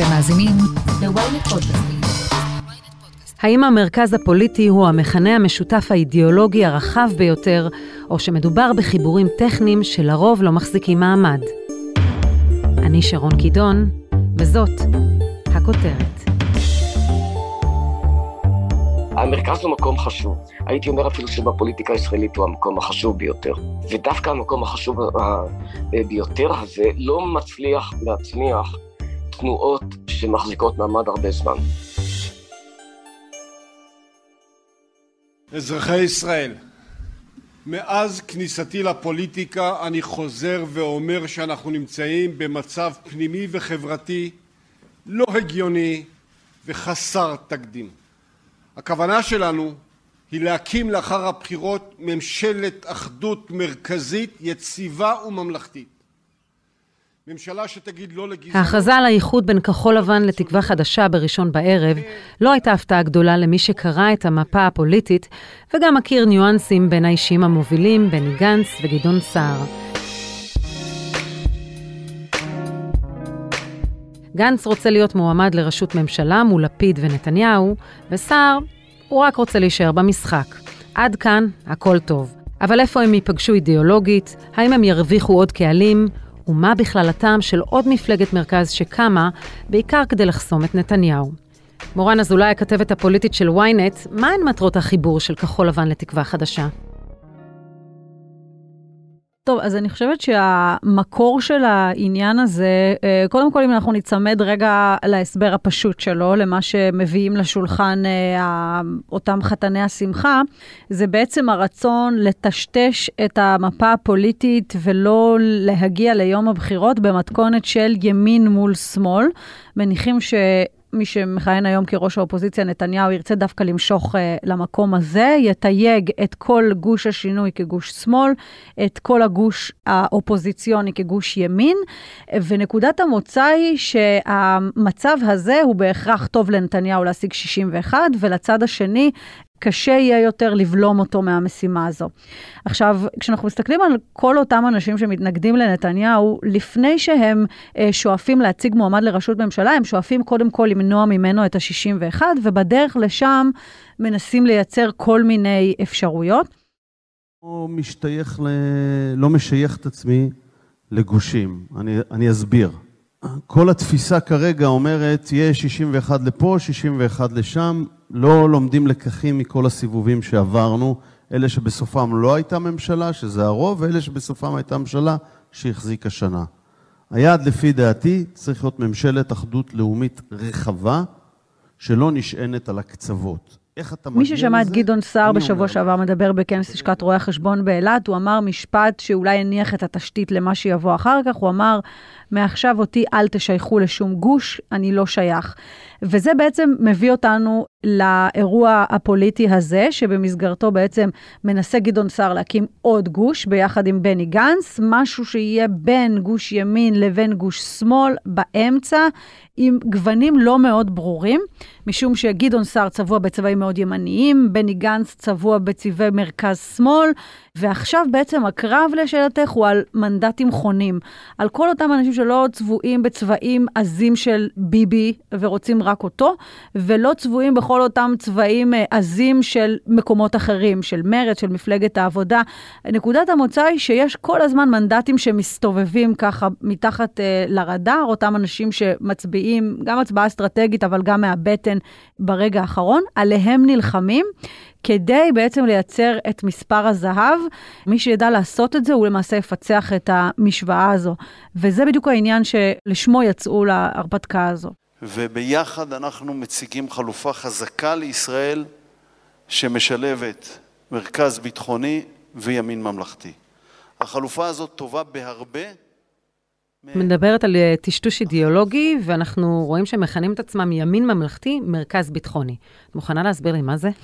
אתם מאזינים ל-ynet פודקאסטים. האם המרכז הפוליטי הוא המכנה המשותף האידיאולוגי הרחב ביותר, או שמדובר בחיבורים טכניים שלרוב לא מחזיקים מעמד? אני שרון קידון, וזאת הכותרת. המרכז הוא מקום חשוב. הייתי אומר אפילו שבפוליטיקה הישראלית הוא המקום החשוב ביותר. ודווקא המקום החשוב ביותר הזה לא מצליח להצמיח תנועות שמחזיקות מעמד הרבה זמן. אזרחי ישראל, מאז כניסתי לפוליטיקה אני חוזר ואומר שאנחנו נמצאים במצב פנימי וחברתי לא הגיוני וחסר תקדים. הכוונה שלנו היא להקים לאחר הבחירות ממשלת אחדות מרכזית, יציבה וממלכתית. ממשלה שתגיד לא לגזענות. ההכרזה על האיחוד בין כחול לבן לתקווה חדשה בראשון בערב לא הייתה הפתעה גדולה למי שקרא את המפה הפוליטית וגם מכיר ניואנסים בין האישים המובילים, בני גנץ וגדעון סער. גנץ רוצה להיות מועמד לראשות ממשלה מול לפיד ונתניהו, וסער, הוא רק רוצה להישאר במשחק. עד כאן, הכל טוב. אבל איפה הם ייפגשו אידיאולוגית? האם הם ירוויחו עוד קהלים? ומה בכלל הטעם של עוד מפלגת מרכז שקמה, בעיקר כדי לחסום את נתניהו? מורן אזולאי, הכתבת הפוליטית של ynet, מהן מטרות החיבור של כחול לבן לתקווה חדשה? טוב, אז אני חושבת שהמקור של העניין הזה, אה, קודם כל אם אנחנו ניצמד רגע להסבר הפשוט שלו, למה שמביאים לשולחן אה, אותם חתני השמחה, זה בעצם הרצון לטשטש את המפה הפוליטית ולא להגיע ליום הבחירות במתכונת של ימין מול שמאל. מניחים ש... מי שמכהן היום כראש האופוזיציה, נתניהו, ירצה דווקא למשוך uh, למקום הזה, יתייג את כל גוש השינוי כגוש שמאל, את כל הגוש האופוזיציוני כגוש ימין, ונקודת המוצא היא שהמצב הזה הוא בהכרח טוב לנתניהו להשיג 61, ולצד השני קשה יהיה יותר לבלום אותו מהמשימה הזו. עכשיו, כשאנחנו מסתכלים על כל אותם אנשים שמתנגדים לנתניהו, לפני שהם אה, שואפים להציג מועמד לראשות ממשלה, הם שואפים קודם כל למנוע ממנו את ה-61, ובדרך לשם מנסים לייצר כל מיני אפשרויות. לא משתייך ל... לא משייך את עצמי לגושים. אני, אני אסביר. כל התפיסה כרגע אומרת, יהיה 61 לפה, 61 לשם, לא לומדים לקחים מכל הסיבובים שעברנו, אלה שבסופם לא הייתה ממשלה, שזה הרוב, ואלה שבסופם הייתה ממשלה שהחזיקה שנה. היעד, לפי דעתי, צריך להיות ממשלת אחדות לאומית רחבה, שלא נשענת על הקצוות. איך אתה מגיע מי לזה? ששמע את גדעון סער בשבוע אומר. שעבר מדבר בכנס לשכת רואי החשבון באילת, הוא אמר משפט שאולי הניח את התשתית למה שיבוא אחר כך, הוא אמר, מעכשיו אותי אל תשייכו לשום גוש, אני לא שייך. וזה בעצם מביא אותנו לאירוע הפוליטי הזה, שבמסגרתו בעצם מנסה גדעון סער להקים עוד גוש ביחד עם בני גנץ, משהו שיהיה בין גוש ימין לבין גוש שמאל באמצע, עם גוונים לא מאוד ברורים, משום שגדעון סער צבוע בצבעים מאוד ימניים, בני גנץ צבוע בצבעי מרכז-שמאל, ועכשיו בעצם הקרב לשאלתך הוא על מנדטים חונים, על כל אותם אנשים שלא צבועים בצבעים עזים של ביבי ורוצים רק אותו, ולא צבועים בכל אותם צבעים אה, עזים של מקומות אחרים, של מרצ, של מפלגת העבודה. נקודת המוצא היא שיש כל הזמן מנדטים שמסתובבים ככה מתחת אה, לרדאר, אותם אנשים שמצביעים, גם הצבעה אסטרטגית, אבל גם מהבטן ברגע האחרון, עליהם נלחמים. כדי בעצם לייצר את מספר הזהב. מי שידע לעשות את זה, הוא למעשה יפצח את המשוואה הזו. וזה בדיוק העניין שלשמו יצאו להרפתקה הזו. וביחד אנחנו מציגים חלופה חזקה לישראל שמשלבת מרכז ביטחוני וימין ממלכתי. החלופה הזאת טובה בהרבה. מדברת על אה, טשטוש אידיאולוגי, ואנחנו רואים שהם מכנים את עצמם ימין ממלכתי, מרכז ביטחוני. את מוכנה להסביר לי מה זה?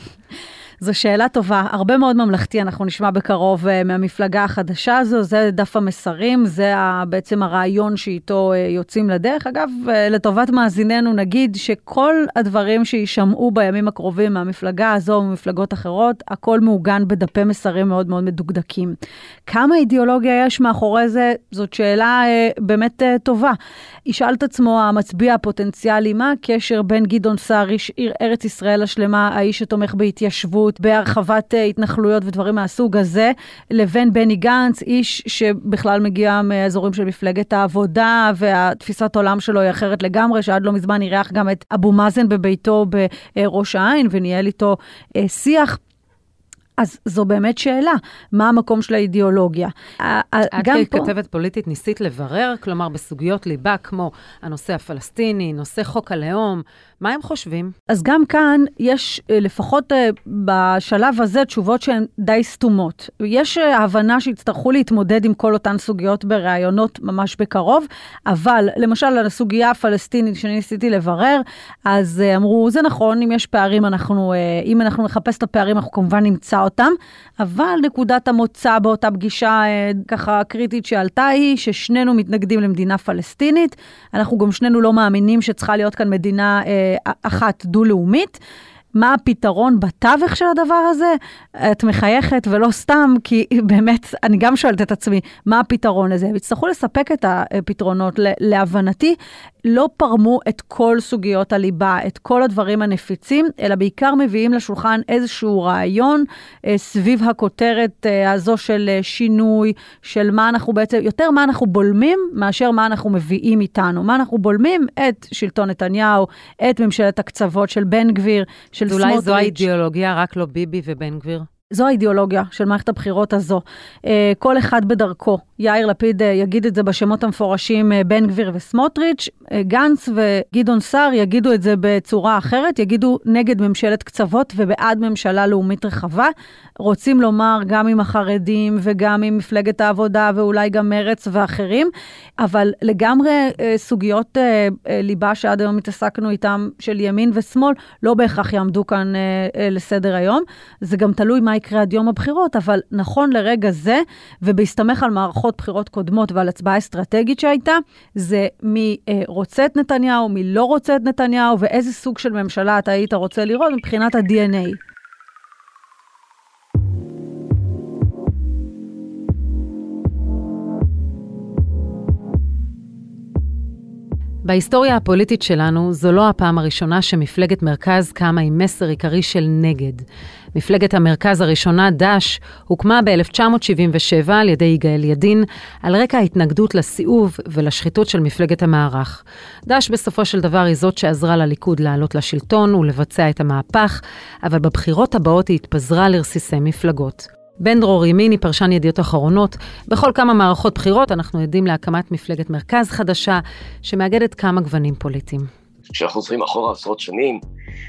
זו שאלה טובה. הרבה מאוד ממלכתי אנחנו נשמע בקרוב uh, מהמפלגה החדשה הזו, זה דף המסרים, זה בעצם הרעיון שאיתו uh, יוצאים לדרך. אגב, uh, לטובת מאזיננו נגיד שכל הדברים שיישמעו בימים הקרובים מהמפלגה הזו וממפלגות אחרות, הכל מעוגן בדפי מסרים מאוד מאוד מדוקדקים. כמה אידיאולוגיה יש מאחורי זה, זאת שאלה באמת טובה. ישאל את עצמו המצביע הפוטנציאלי, מה הקשר בין גדעון סער, איש ארץ ישראל השלמה, האיש שתומך בהתיישבות, בהרחבת uh, התנחלויות ודברים מהסוג הזה, לבין בני גנץ, איש שבכלל מגיע מאזורים של מפלגת העבודה, והתפיסת עולם שלו היא אחרת לגמרי, שעד לא מזמן אירח גם את אבו מאזן בביתו בראש העין וניהל איתו uh, שיח. אז זו באמת שאלה, מה המקום של האידיאולוגיה. את ככתבת פוליטית ניסית לברר, כלומר בסוגיות ליבה כמו הנושא הפלסטיני, נושא חוק הלאום, מה הם חושבים? אז גם כאן יש אה, לפחות אה, בשלב הזה תשובות שהן די סתומות. יש אה, הבנה שיצטרכו להתמודד עם כל אותן סוגיות בראיונות ממש בקרוב, אבל למשל על הסוגיה הפלסטינית שאני ניסיתי לברר, אז אמרו, זה נכון, אם יש פערים, אנחנו, אם אנחנו נחפש את הפערים, אנחנו כמובן נמצא אותם, אבל נקודת המוצא באותה פגישה ככה קריטית שעלתה היא ששנינו מתנגדים למדינה פלסטינית, אנחנו גם שנינו לא מאמינים שצריכה להיות כאן מדינה אחת דו-לאומית. מה הפתרון בתווך של הדבר הזה? את מחייכת ולא סתם, כי באמת, אני גם שואלת את עצמי, מה הפתרון לזה? יצטרכו לספק את הפתרונות. להבנתי, לא פרמו את כל סוגיות הליבה, את כל הדברים הנפיצים, אלא בעיקר מביאים לשולחן איזשהו רעיון אה, סביב הכותרת אה, הזו של אה, שינוי, של מה אנחנו בעצם, יותר מה אנחנו בולמים, מאשר מה אנחנו מביאים איתנו. מה אנחנו בולמים? את שלטון נתניהו, את ממשלת הקצוות של בן גביר, של סמוטריץ'. אולי זו האידיאולוגיה, רק לא ביבי ובן גביר? זו האידיאולוגיה של מערכת הבחירות הזו. אה, כל אחד בדרכו. יאיר לפיד אה, יגיד את זה בשמות המפורשים אה, בן גביר וסמוטריץ', גנץ וגדעון סער יגידו את זה בצורה אחרת, יגידו נגד ממשלת קצוות ובעד ממשלה לאומית רחבה. רוצים לומר גם עם החרדים וגם עם מפלגת העבודה ואולי גם מרץ ואחרים, אבל לגמרי סוגיות ליבה שעד היום התעסקנו איתם של ימין ושמאל, לא בהכרח יעמדו כאן לסדר היום. זה גם תלוי מה יקרה עד יום הבחירות, אבל נכון לרגע זה, ובהסתמך על מערכות בחירות קודמות ועל הצבעה אסטרטגית שהייתה, זה מי אה, רוצה את נתניהו, מי לא רוצה את נתניהו, ואיזה סוג של ממשלה אתה היית רוצה לראות מבחינת ה-DNA. בהיסטוריה הפוליטית שלנו, זו לא הפעם הראשונה שמפלגת מרכז קמה עם מסר עיקרי של נגד. מפלגת המרכז הראשונה, ד"ש, הוקמה ב-1977 על ידי יגאל ידין, על רקע ההתנגדות לסיאוב ולשחיתות של מפלגת המערך. ד"ש בסופו של דבר היא זאת שעזרה לליכוד לעלות לשלטון ולבצע את המהפך, אבל בבחירות הבאות היא התפזרה לרסיסי מפלגות. בן דרור ימיני, פרשן ידיעות אחרונות, בכל כמה מערכות בחירות אנחנו עדים להקמת מפלגת מרכז חדשה, שמאגדת כמה גוונים פוליטיים. כשאנחנו חוזרים אחורה עשרות שנים,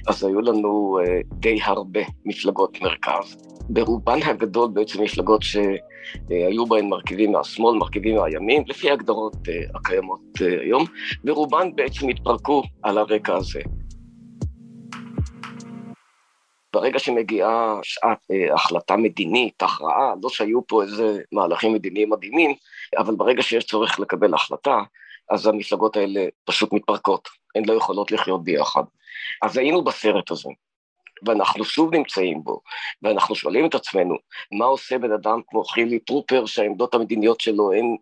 אז היו לנו uh, די הרבה מפלגות מרכז. ברובן הגדול בעצם מפלגות שהיו בהן מרכיבים מהשמאל, מרכיבים מהימין, לפי ההגדרות uh, הקיימות uh, היום, ורובן בעצם התפרקו על הרקע הזה. ברגע שמגיעה שעת אה, החלטה מדינית, הכרעה, לא שהיו פה איזה מהלכים מדיניים מדהימים, אבל ברגע שיש צורך לקבל החלטה, אז המפלגות האלה פשוט מתפרקות, הן לא יכולות לחיות ביחד. אז היינו בסרט הזה, ואנחנו שוב נמצאים בו, ואנחנו שואלים את עצמנו, מה עושה בן אדם כמו חילי טרופר, שהעמדות המדיניות שלו הן,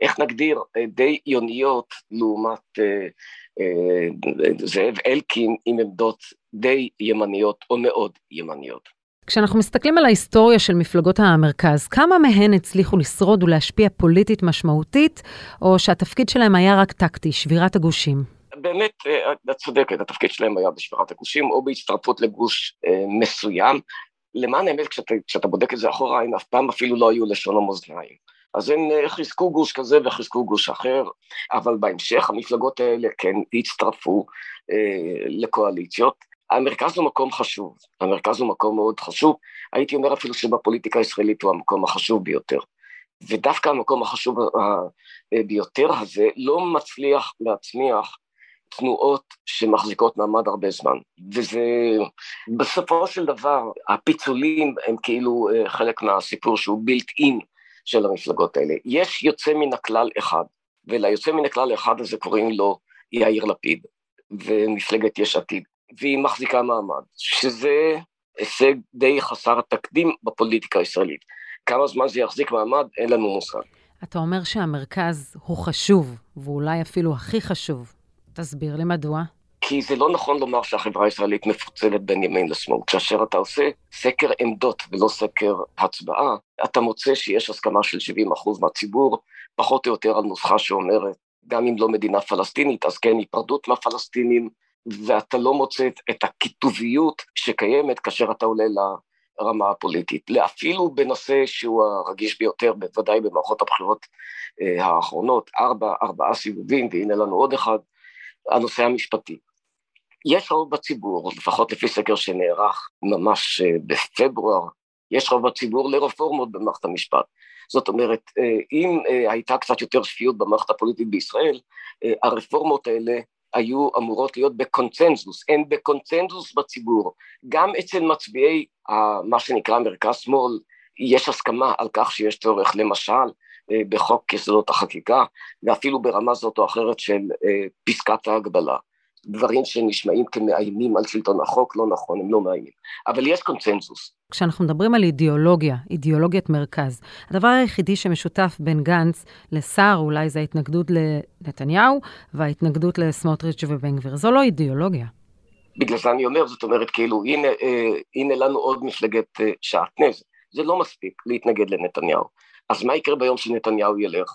איך נגדיר, אה, די יוניות לעומת אה, זאב אלקין עם עמדות די ימניות או מאוד ימניות. כשאנחנו מסתכלים על ההיסטוריה של מפלגות המרכז, כמה מהן הצליחו לשרוד ולהשפיע פוליטית משמעותית, או שהתפקיד שלהם היה רק טקטי, שבירת הגושים? באמת, אה, את צודקת, התפקיד שלהם היה בשבירת הגושים, או בהצטרפות לגוש אה, מסוים. למען האמת, כשאתה, כשאתה בודק את זה אחורה, הם אף פעם אפילו לא היו לשון המאזניים. אז הם אה, חיזקו גוש כזה וחיזקו גוש אחר, אבל בהמשך המפלגות האלה כן הצטרפו אה, לקואליציות. המרכז הוא מקום חשוב, המרכז הוא מקום מאוד חשוב, הייתי אומר אפילו שבפוליטיקה הישראלית הוא המקום החשוב ביותר. ודווקא המקום החשוב אה, ביותר הזה לא מצליח להצמיח תנועות שמחזיקות מעמד הרבה זמן, וזה בסופו של דבר, הפיצולים הם כאילו אה, חלק מהסיפור שהוא בילט אין של המפלגות האלה. יש יוצא מן הכלל אחד, וליוצא מן הכלל אחד הזה קוראים לו יאיר לפיד, ומפלגת יש עתיד, והיא מחזיקה מעמד, שזה הישג די חסר תקדים בפוליטיקה הישראלית. כמה זמן זה יחזיק מעמד, אין לנו מושג. אתה אומר שהמרכז הוא חשוב, ואולי אפילו הכי חשוב. תסביר לי מדוע. כי זה לא נכון לומר שהחברה הישראלית מפוצלת בין ימין לשמאל. כאשר אתה עושה סקר עמדות ולא סקר הצבעה, אתה מוצא שיש הסכמה של 70% מהציבור, פחות או יותר על נוסחה שאומרת, גם אם לא מדינה פלסטינית, אז כן היפרדות מהפלסטינים, ואתה לא מוצא את הכיתוביות שקיימת כאשר אתה עולה לרמה הפוליטית. אפילו בנושא שהוא הרגיש ביותר, בוודאי במערכות הבחירות אה, האחרונות, ארבע, ארבעה סיבובים, והנה לנו עוד אחד, הנושא המשפטי. יש רוב בציבור, לפחות לפי סקר שנערך ממש אה, בפברואר, יש רוב בציבור לרפורמות במערכת המשפט. זאת אומרת, אה, אם הייתה קצת יותר שפיות במערכת הפוליטית בישראל, הרפורמות האלה היו אמורות להיות בקונצנזוס, הן בקונצנזוס בציבור. גם אצל מצביעי מה שנקרא מרכז-שמאל יש הסכמה על כך שיש צורך, למשל, אה, בחוק יסודות החקיקה, ואפילו ברמה זאת או אחרת של אה, פסקת ההגבלה. דברים שנשמעים כמאיימים על שלטון החוק, לא נכון, הם לא מאיימים. אבל יש קונצנזוס. כשאנחנו מדברים על אידיאולוגיה, אידיאולוגיית מרכז, הדבר היחידי שמשותף בין גנץ לסער אולי זה ההתנגדות לנתניהו וההתנגדות לסמוטריץ' ובן גביר. זו לא אידיאולוגיה. בגלל זה אני אומר, זאת אומרת, כאילו, הנה, אה, הנה לנו עוד מפלגת אה, שעטנז. זה לא מספיק להתנגד לנתניהו. אז מה יקרה ביום שנתניהו ילך?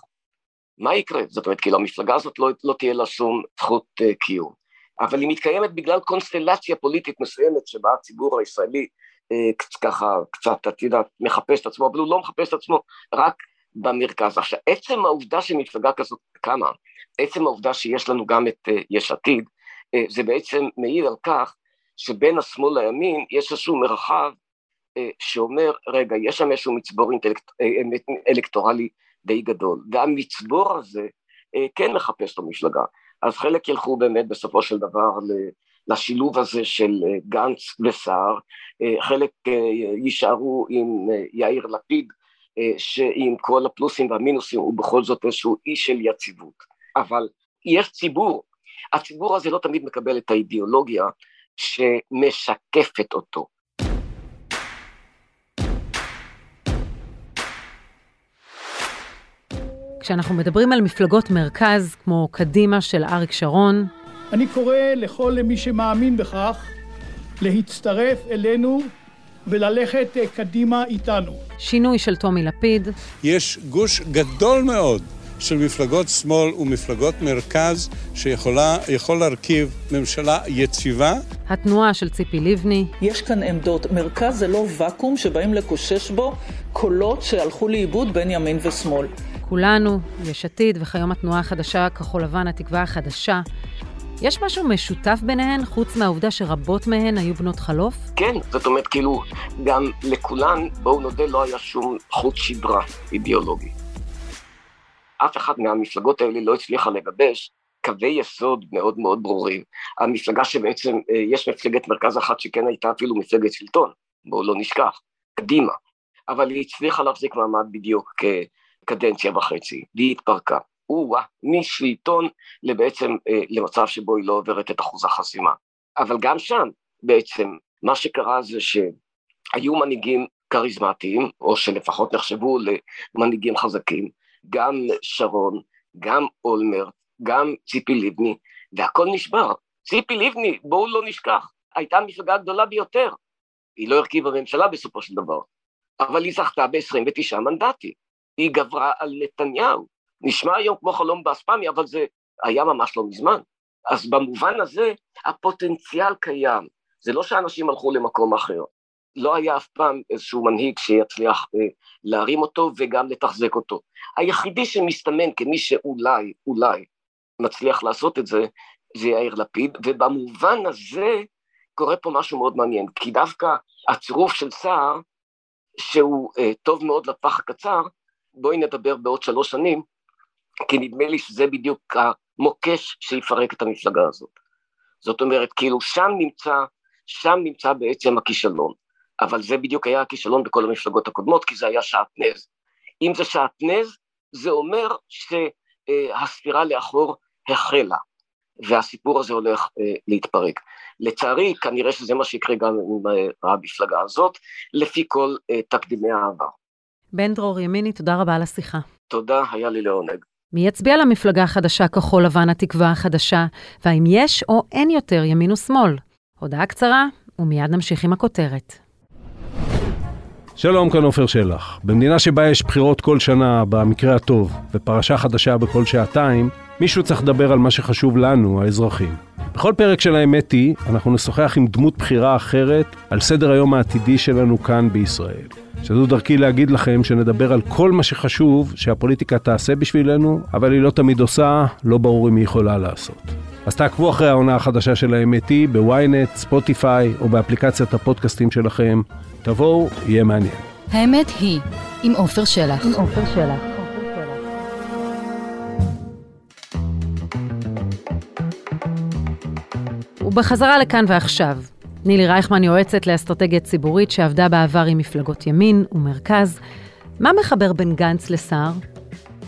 מה יקרה? זאת אומרת, כאילו, המפלגה הזאת לא, לא תהיה לה שום זכות אה, קיום. אבל היא מתקיימת בגלל קונסטלציה פוליטית מסוימת שבה הציבור הישראלי אה, ככה קצת, את יודעת, מחפש את עצמו, אבל הוא לא מחפש את עצמו רק במרכז. עכשיו, עצם העובדה שמפלגה כזאת קמה, עצם העובדה שיש לנו גם את אה, יש עתיד, אה, זה בעצם מעיד על כך שבין השמאל לימין יש איזשהו מרחב אה, שאומר, רגע, יש שם איזשהו מצבור אינטלקט, אה, אלקטורלי די גדול, והמצבור הזה אה, כן מחפש לו מפלגה. אז חלק ילכו באמת בסופו של דבר לשילוב הזה של אה, גנץ וסער, אה, חלק אה, יישארו עם יאיר לפיד, שעם כל הפלוסים והמינוסים הוא בכל זאת איזשהו אי של יציבות. אבל יש ציבור, הציבור הזה לא תמיד מקבל את האידיאולוגיה שמשקפת אותו. כשאנחנו מדברים על מפלגות מרכז, כמו קדימה של אריק שרון, אני קורא לכל מי שמאמין בכך להצטרף אלינו וללכת קדימה איתנו. שינוי של טומי לפיד. יש גוש גדול מאוד של מפלגות שמאל ומפלגות מרכז שיכול להרכיב ממשלה יציבה. התנועה של ציפי לבני. יש כאן עמדות. מרכז זה לא ואקום שבאים לקושש בו קולות שהלכו לאיבוד בין ימין ושמאל. כולנו, יש עתיד, וכיום התנועה החדשה, כחול לבן, התקווה החדשה. יש משהו משותף ביניהן, חוץ מהעובדה שרבות מהן היו בנות חלוף? כן, זאת אומרת, כאילו, גם לכולן, בואו נודה, לא היה שום חוט שדרה אידיאולוגי. אף אחת מהמפלגות האלה לא הצליחה לגבש קווי יסוד מאוד מאוד ברורים. המפלגה שבעצם, אה, יש מפלגת מרכז אחת שכן הייתה אפילו מפלגת שלטון, בואו לא נשכח, קדימה. אבל היא הצליחה להחזיק מעמד בדיוק כקדנציה וחצי, והיא התפרקה. או-אה, משלטון לבעצם, אה, למצב שבו היא לא עוברת את אחוז החסימה. אבל גם שם, בעצם, מה שקרה זה שהיו מנהיגים כריזמטיים, או שלפחות נחשבו למנהיגים חזקים, גם שרון, גם אולמרט, גם ציפי לבני, והכל נשבר. ציפי לבני, בואו לא נשכח, הייתה המפלגה הגדולה ביותר. היא לא הרכיבה ממשלה בסופו של דבר, אבל היא זכתה ב-29 מנדטים. היא גברה על נתניהו. נשמע היום כמו חלום באספמי, אבל זה היה ממש לא מזמן. אז במובן הזה, הפוטנציאל קיים. זה לא שאנשים הלכו למקום אחר. לא היה אף פעם איזשהו מנהיג שיצליח אה, להרים אותו וגם לתחזק אותו. היחידי שמסתמן כמי שאולי, אולי, מצליח לעשות את זה, זה יאיר לפיד, ובמובן הזה קורה פה משהו מאוד מעניין, כי דווקא הצירוף של סער, שהוא אה, טוב מאוד לטווח הקצר, בואי נדבר בעוד שלוש שנים, כי נדמה לי שזה בדיוק מוקש שיפרק את המפלגה הזאת. זאת אומרת, כאילו שם נמצא, שם נמצא בעצם הכישלון. אבל זה בדיוק היה הכישלון בכל המפלגות הקודמות, כי זה היה שעטנז. אם זה שעטנז, זה אומר שהספירה לאחור החלה, והסיפור הזה הולך אה, להתפרק. לצערי, כנראה שזה מה שיקרה גם עם אה, המפלגה הזאת, לפי כל אה, תקדימי העבר. בן דרור ימיני, תודה רבה על השיחה. תודה, היה לי לעונג. מי יצביע למפלגה החדשה כחול לבן התקווה החדשה, והאם יש או אין יותר ימין ושמאל? הודעה קצרה, ומיד נמשיך עם הכותרת. שלום, כאן עופר שלח. במדינה שבה יש בחירות כל שנה, במקרה הטוב, ופרשה חדשה בכל שעתיים, מישהו צריך לדבר על מה שחשוב לנו, האזרחים. בכל פרק של האמת היא, אנחנו נשוחח עם דמות בחירה אחרת על סדר היום העתידי שלנו כאן בישראל. שזו דרכי להגיד לכם שנדבר על כל מה שחשוב שהפוליטיקה תעשה בשבילנו, אבל היא לא תמיד עושה, לא ברור אם היא יכולה לעשות. אז תעקבו אחרי העונה החדשה של האמת היא בוויינט, ספוטיפיי או באפליקציית הפודקאסטים שלכם. תבואו, יהיה מעניין. האמת היא, עם עופר שלח. עם עופר שלח. ובחזרה לכאן ועכשיו. נילי רייכמן יועצת לאסטרטגיה ציבורית שעבדה בעבר עם מפלגות ימין ומרכז. מה מחבר בין גנץ לסער?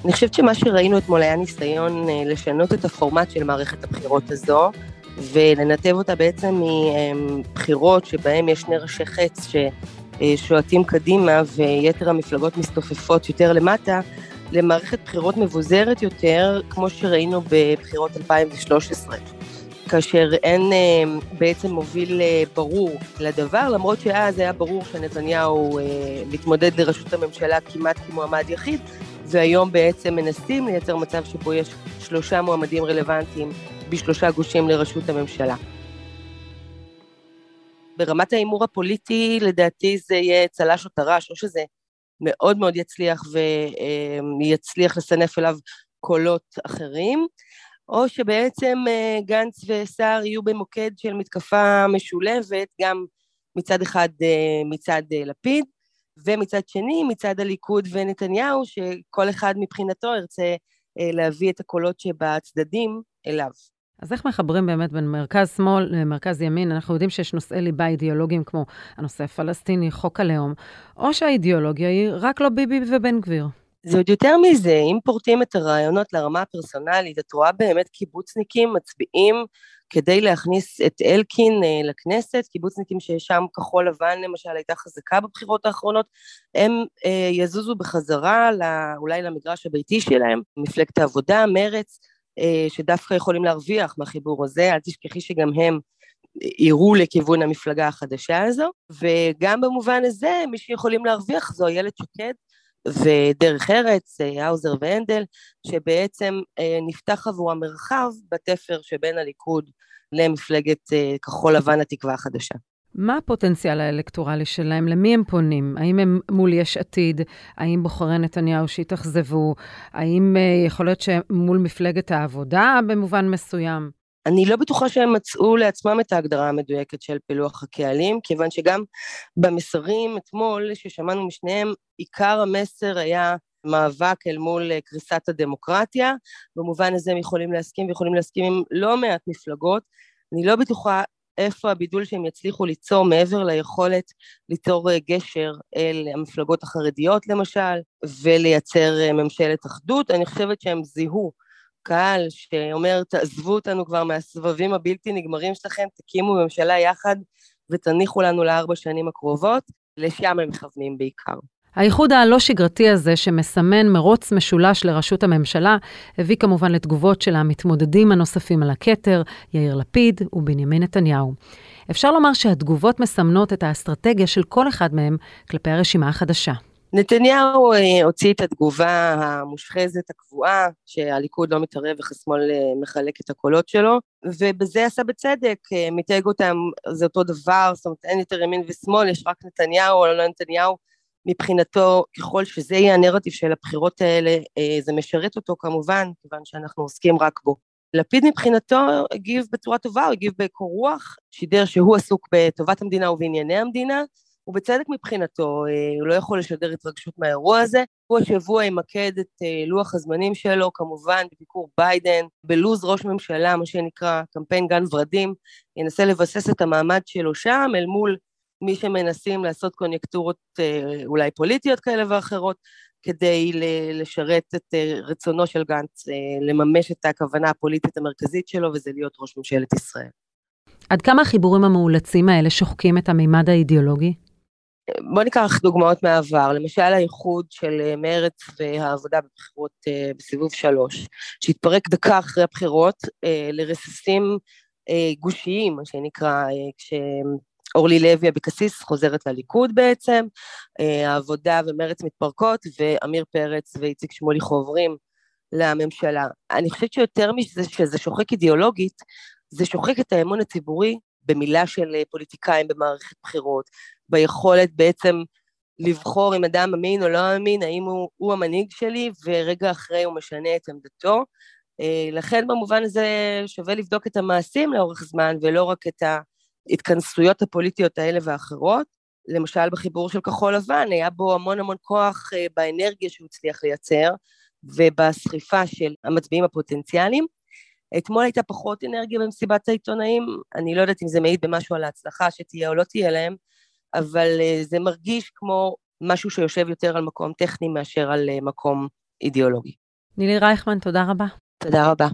אני חושבת שמה שראינו אתמול היה ניסיון אה, לשנות את הפורמט של מערכת הבחירות הזו, ולנתב אותה בעצם מבחירות שבהן יש שני ראשי חץ ששועטים קדימה ויתר המפלגות מסתופפות יותר למטה, למערכת בחירות מבוזרת יותר, כמו שראינו בבחירות 2013. כאשר אין אה, בעצם מוביל אה, ברור לדבר, למרות שאז היה ברור שנתניהו מתמודד לראשות הממשלה כמעט כמועמד יחיד, והיום בעצם מנסים לייצר מצב שבו יש שלושה מועמדים רלוונטיים בשלושה גושים לראשות הממשלה. ברמת ההימור הפוליטי, לדעתי זה יהיה צל"ש או טר"ש, או שזה מאוד מאוד יצליח ויצליח לסנף אליו קולות אחרים, או שבעצם אה, גנץ וסער יהיו במוקד של מתקפה משולבת, גם מצד אחד אה, מצד אה, לפיד, ומצד שני, מצד הליכוד ונתניהו, שכל אחד מבחינתו ירצה להביא את הקולות שבצדדים אליו. אז איך מחברים באמת בין מרכז שמאל למרכז ימין? אנחנו יודעים שיש נושאי ליבה אידיאולוגיים כמו הנושא הפלסטיני, חוק הלאום, או שהאידיאולוגיה היא רק לא ביבי ובן גביר. זה עוד יותר מזה, אם פורטים את הרעיונות לרמה הפרסונלית, את רואה באמת קיבוצניקים מצביעים כדי להכניס את אלקין uh, לכנסת, קיבוצניקים ששם כחול לבן למשל הייתה חזקה בבחירות האחרונות, הם uh, יזוזו בחזרה לא, אולי למגרש הביתי שלהם, מפלגת העבודה, מרץ, uh, שדווקא יכולים להרוויח מהחיבור הזה, אל תשכחי שגם הם יראו לכיוון המפלגה החדשה הזו, וגם במובן הזה מי שיכולים להרוויח זו איילת שקד, ודרך ארץ, האוזר והנדל, שבעצם נפתח עבור המרחב בתפר שבין הליכוד למפלגת כחול לבן התקווה החדשה. מה הפוטנציאל האלקטורלי שלהם? למי הם פונים? האם הם מול יש עתיד? האם בוחרי נתניהו שהתאכזבו? האם יכול להיות שמול מפלגת העבודה במובן מסוים? אני לא בטוחה שהם מצאו לעצמם את ההגדרה המדויקת של פילוח הקהלים, כיוון שגם במסרים אתמול ששמענו משניהם, עיקר המסר היה מאבק אל מול אה, קריסת הדמוקרטיה, במובן הזה הם יכולים להסכים ויכולים להסכים עם לא מעט מפלגות. אני לא בטוחה איפה הבידול שהם יצליחו ליצור מעבר ליכולת ליצור אה, גשר אל המפלגות החרדיות למשל, ולייצר אה, ממשלת אחדות. אני חושבת שהם זיהו קהל שאומר, תעזבו אותנו כבר מהסבבים הבלתי נגמרים שלכם, תקימו ממשלה יחד ותניחו לנו לארבע שנים הקרובות, לשם הם מכוונים בעיקר. האיחוד הלא שגרתי הזה, שמסמן מרוץ משולש לראשות הממשלה, הביא כמובן לתגובות של המתמודדים הנוספים על הכתר, יאיר לפיד ובנימין נתניהו. אפשר לומר שהתגובות מסמנות את האסטרטגיה של כל אחד מהם כלפי הרשימה החדשה. נתניהו אה, הוציא את התגובה המושחזת הקבועה, שהליכוד לא מתערב איך השמאל אה, מחלק את הקולות שלו, ובזה עשה בצדק, אה, מתייג אותם, זה אותו דבר, זאת אומרת אין יותר ימין ושמאל, יש רק נתניהו או לא נתניהו, מבחינתו ככל שזה יהיה הנרטיב של הבחירות האלה, זה משרת אותו כמובן, כיוון שאנחנו עוסקים רק בו. לפיד מבחינתו הגיב בצורה טובה, הוא הגיב בקור רוח, שידר שהוא עסוק בטובת המדינה ובענייני המדינה, ובצדק מבחינתו, הוא לא יכול לשדר התרגשות מהאירוע הזה. הוא השבוע ימקד את לוח הזמנים שלו, כמובן בביקור ביידן, בלוז ראש ממשלה, מה שנקרא קמפיין גן ורדים, ינסה לבסס את המעמד שלו שם אל מול מי שמנסים לעשות קוניונקטורות אולי פוליטיות כאלה ואחרות, כדי לשרת את רצונו של גנץ, לממש את הכוונה הפוליטית המרכזית שלו, וזה להיות ראש ממשלת ישראל. עד כמה החיבורים המאולצים האלה שוחקים את המימד האידיאולוגי? בוא ניקח דוגמאות מהעבר, למשל האיחוד של מרצ והעבודה בבחירות בסיבוב שלוש, שהתפרק דקה אחרי הבחירות לרסיסים גושיים, מה שנקרא, כשאורלי לוי אבקסיס חוזרת לליכוד בעצם, העבודה ומרצ מתפרקות, ועמיר פרץ ואיציק שמולי חוברים לממשלה. אני חושבת שיותר מזה שזה שוחק אידיאולוגית, זה שוחק את האמון הציבורי במילה של פוליטיקאים במערכת בחירות, ביכולת בעצם לבחור אם אדם אמין או לא אמין, האם הוא, הוא המנהיג שלי, ורגע אחרי הוא משנה את עמדתו. לכן במובן הזה שווה לבדוק את המעשים לאורך זמן, ולא רק את ההתכנסויות הפוליטיות האלה ואחרות. למשל בחיבור של כחול לבן, היה בו המון המון כוח באנרגיה שהוא הצליח לייצר, ובסחיפה של המצביעים הפוטנציאליים. אתמול הייתה פחות אנרגיה במסיבת העיתונאים, אני לא יודעת אם זה מעיד במשהו על ההצלחה שתהיה או לא תהיה להם, אבל זה מרגיש כמו משהו שיושב יותר על מקום טכני מאשר על מקום אידיאולוגי. נילי רייכמן, תודה רבה. תודה רבה.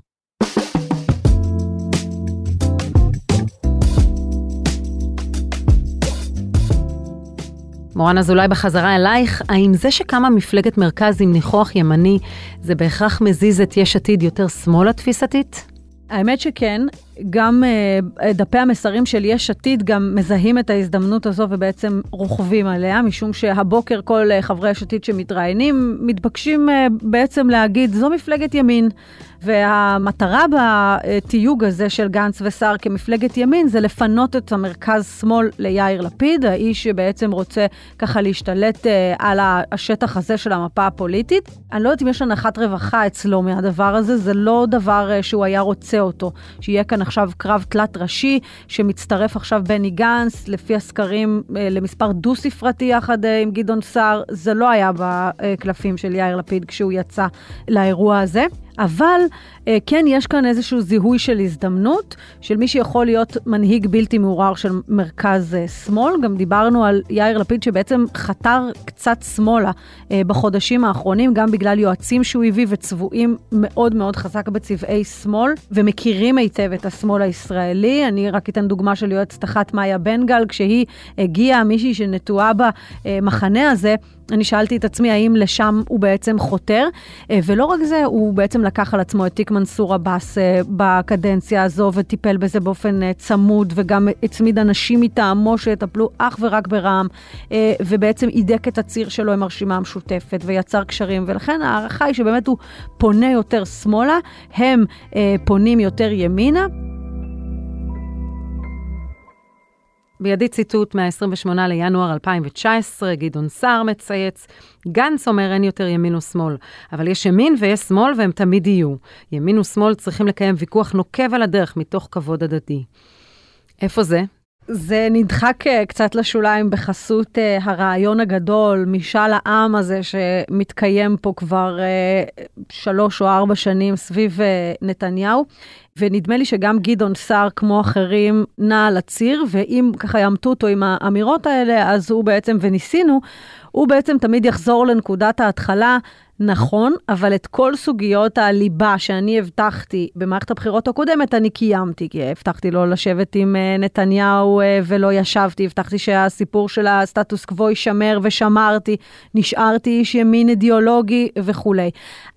מורן אזולאי בחזרה אלייך, האם זה שקמה מפלגת מרכז עם ניחוח ימני, זה בהכרח מזיז את יש עתיד יותר שמאלה תפיסתית? האמת שכן, גם uh, דפי המסרים של יש עתיד גם מזהים את ההזדמנות הזו ובעצם רוכבים עליה, משום שהבוקר כל uh, חברי יש עתיד שמתראיינים מתבקשים uh, בעצם להגיד, זו מפלגת ימין. והמטרה בתיוג הזה של גנץ וסער כמפלגת ימין זה לפנות את המרכז-שמאל ליאיר לפיד, האיש שבעצם רוצה ככה להשתלט אה, על השטח הזה של המפה הפוליטית. אני לא יודעת אם יש הנחת רווחה אצלו מהדבר הזה, זה לא דבר אה, שהוא היה רוצה אותו. שיהיה כאן עכשיו קרב תלת ראשי, שמצטרף עכשיו בני גנץ, לפי הסקרים אה, למספר דו-ספרתי יחד עם גדעון סער, זה לא היה בקלפים של יאיר לפיד כשהוא יצא לאירוע הזה. אבל כן, יש כאן איזשהו זיהוי של הזדמנות, של מי שיכול להיות מנהיג בלתי מעורר של מרכז אה, שמאל. גם דיברנו על יאיר לפיד שבעצם חתר קצת שמאלה אה, בחודשים האחרונים, גם בגלל יועצים שהוא הביא וצבועים מאוד מאוד חזק בצבעי שמאל, ומכירים היטב את השמאל הישראלי. אני רק אתן דוגמה של יועצת אחת, מאיה בן גל, כשהיא הגיעה, מישהי שנטועה במחנה הזה, אני שאלתי את עצמי האם לשם הוא בעצם חותר, ולא רק זה, הוא בעצם לקח על עצמו את תיק מנסור עבאס בקדנציה הזו וטיפל בזה באופן צמוד, וגם הצמיד אנשים מטעמו שיטפלו אך ורק ברע"מ, ובעצם הידק את הציר שלו עם הרשימה המשותפת ויצר קשרים, ולכן ההערכה היא שבאמת הוא פונה יותר שמאלה, הם פונים יותר ימינה. בידי ציטוט מה-28 לינואר 2019, גדעון סער מצייץ, גנץ אומר אין יותר ימין ושמאל, אבל יש ימין ויש שמאל והם תמיד יהיו. ימין ושמאל צריכים לקיים ויכוח נוקב על הדרך מתוך כבוד הדדי. איפה זה? זה נדחק קצת לשוליים בחסות uh, הרעיון הגדול, משאל העם הזה שמתקיים פה כבר uh, שלוש או ארבע שנים סביב נתניהו. ונדמה לי שגם גדעון סער, כמו אחרים, נע על הציר, ואם ככה יעמתו אותו עם האמירות האלה, אז הוא בעצם, וניסינו, הוא בעצם תמיד יחזור לנקודת ההתחלה. נכון, אבל את כל סוגיות הליבה שאני הבטחתי במערכת הבחירות הקודמת, אני קיימתי, כי הבטחתי לא לשבת עם נתניהו ולא ישבתי, הבטחתי שהסיפור של הסטטוס קוו יישמר ושמרתי, נשארתי איש ימין אידיאולוגי וכולי.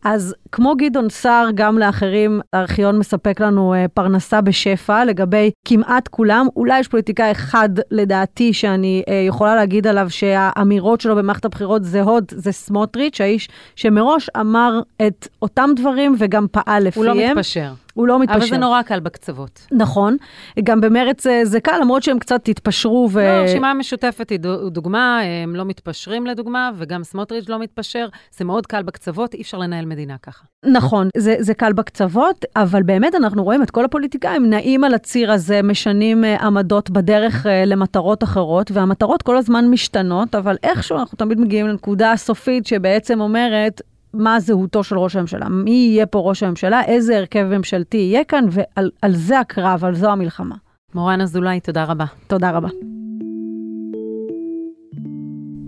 אז כמו גדעון סער, גם לאחרים, הארכיון מספק לנו פרנסה בשפע לגבי כמעט כולם. אולי יש פוליטיקאי אחד, לדעתי, שאני יכולה להגיד עליו שהאמירות שלו במערכת הבחירות זהות, זה סמוטריץ', האיש שמראש אמר את אותם דברים וגם פעל לפיהם. הוא לא מתפשר. הוא לא מתפשר. אבל זה נורא קל בקצוות. נכון. גם במרץ אה, זה קל, למרות שהם קצת התפשרו ו... לא, הרשימה המשותפת היא דוגמה, הם לא מתפשרים לדוגמה, וגם סמוטריץ' לא מתפשר. זה מאוד קל בקצוות, אי אפשר לנהל מדינה ככה. נכון, זה, זה קל בקצוות, אבל באמת אנחנו רואים את כל הפוליטיקאים נעים על הציר הזה, משנים uh, עמדות בדרך uh, למטרות אחרות, והמטרות כל הזמן משתנות, אבל איכשהו אנחנו תמיד מגיעים לנקודה הסופית שבעצם אומרת, מה זהותו של ראש הממשלה, מי יהיה פה ראש הממשלה, איזה הרכב ממשלתי יהיה כאן, ועל זה הקרב, על זו המלחמה. מורן אזולאי, תודה רבה. תודה רבה.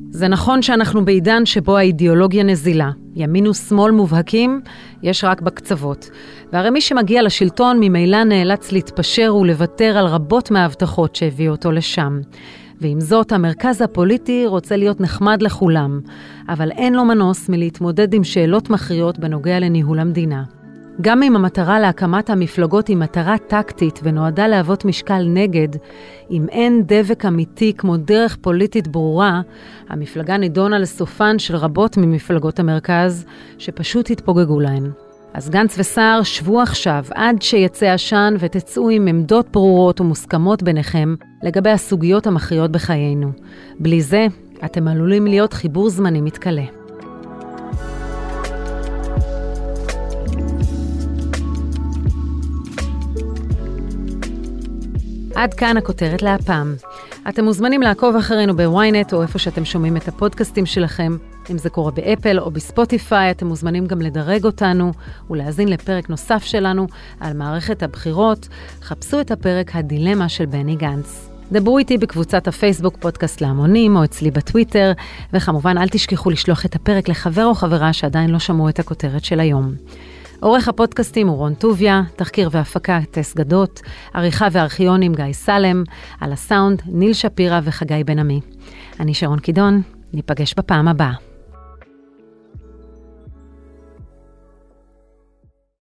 זה נכון שאנחנו בעידן שבו האידיאולוגיה נזילה. ימין ושמאל מובהקים, יש רק בקצוות. והרי מי שמגיע לשלטון ממילא נאלץ להתפשר ולוותר על רבות מההבטחות שהביאו אותו לשם. ועם זאת, המרכז הפוליטי רוצה להיות נחמד לכולם, אבל אין לו מנוס מלהתמודד עם שאלות מכריעות בנוגע לניהול המדינה. גם אם המטרה להקמת המפלגות היא מטרה טקטית ונועדה להוות משקל נגד, אם אין דבק אמיתי כמו דרך פוליטית ברורה, המפלגה נידונה לסופן של רבות ממפלגות המרכז, שפשוט התפוגגו להן. אז גנץ וסער, שבו עכשיו עד שיצא עשן ותצאו עם עמדות ברורות ומוסכמות ביניכם לגבי הסוגיות המכריעות בחיינו. בלי זה, אתם עלולים להיות חיבור זמני מתכלה. עד כאן הכותרת להפעם. אתם מוזמנים לעקוב אחרינו בוויינט או איפה שאתם שומעים את הפודקאסטים שלכם. אם זה קורה באפל או בספוטיפיי, אתם מוזמנים גם לדרג אותנו ולהאזין לפרק נוסף שלנו על מערכת הבחירות. חפשו את הפרק הדילמה של בני גנץ. דברו איתי בקבוצת הפייסבוק פודקאסט להמונים או אצלי בטוויטר, וכמובן אל תשכחו לשלוח את הפרק לחבר או חברה שעדיין לא שמעו את הכותרת של היום. עורך הפודקאסטים הוא רון טוביה, תחקיר והפקה טס גדות, עריכה וארכיונים גיא סלם, על הסאונד ניל שפירא וחגי בן עמי. אני שרון קידון, ניפגש בפעם הבאה.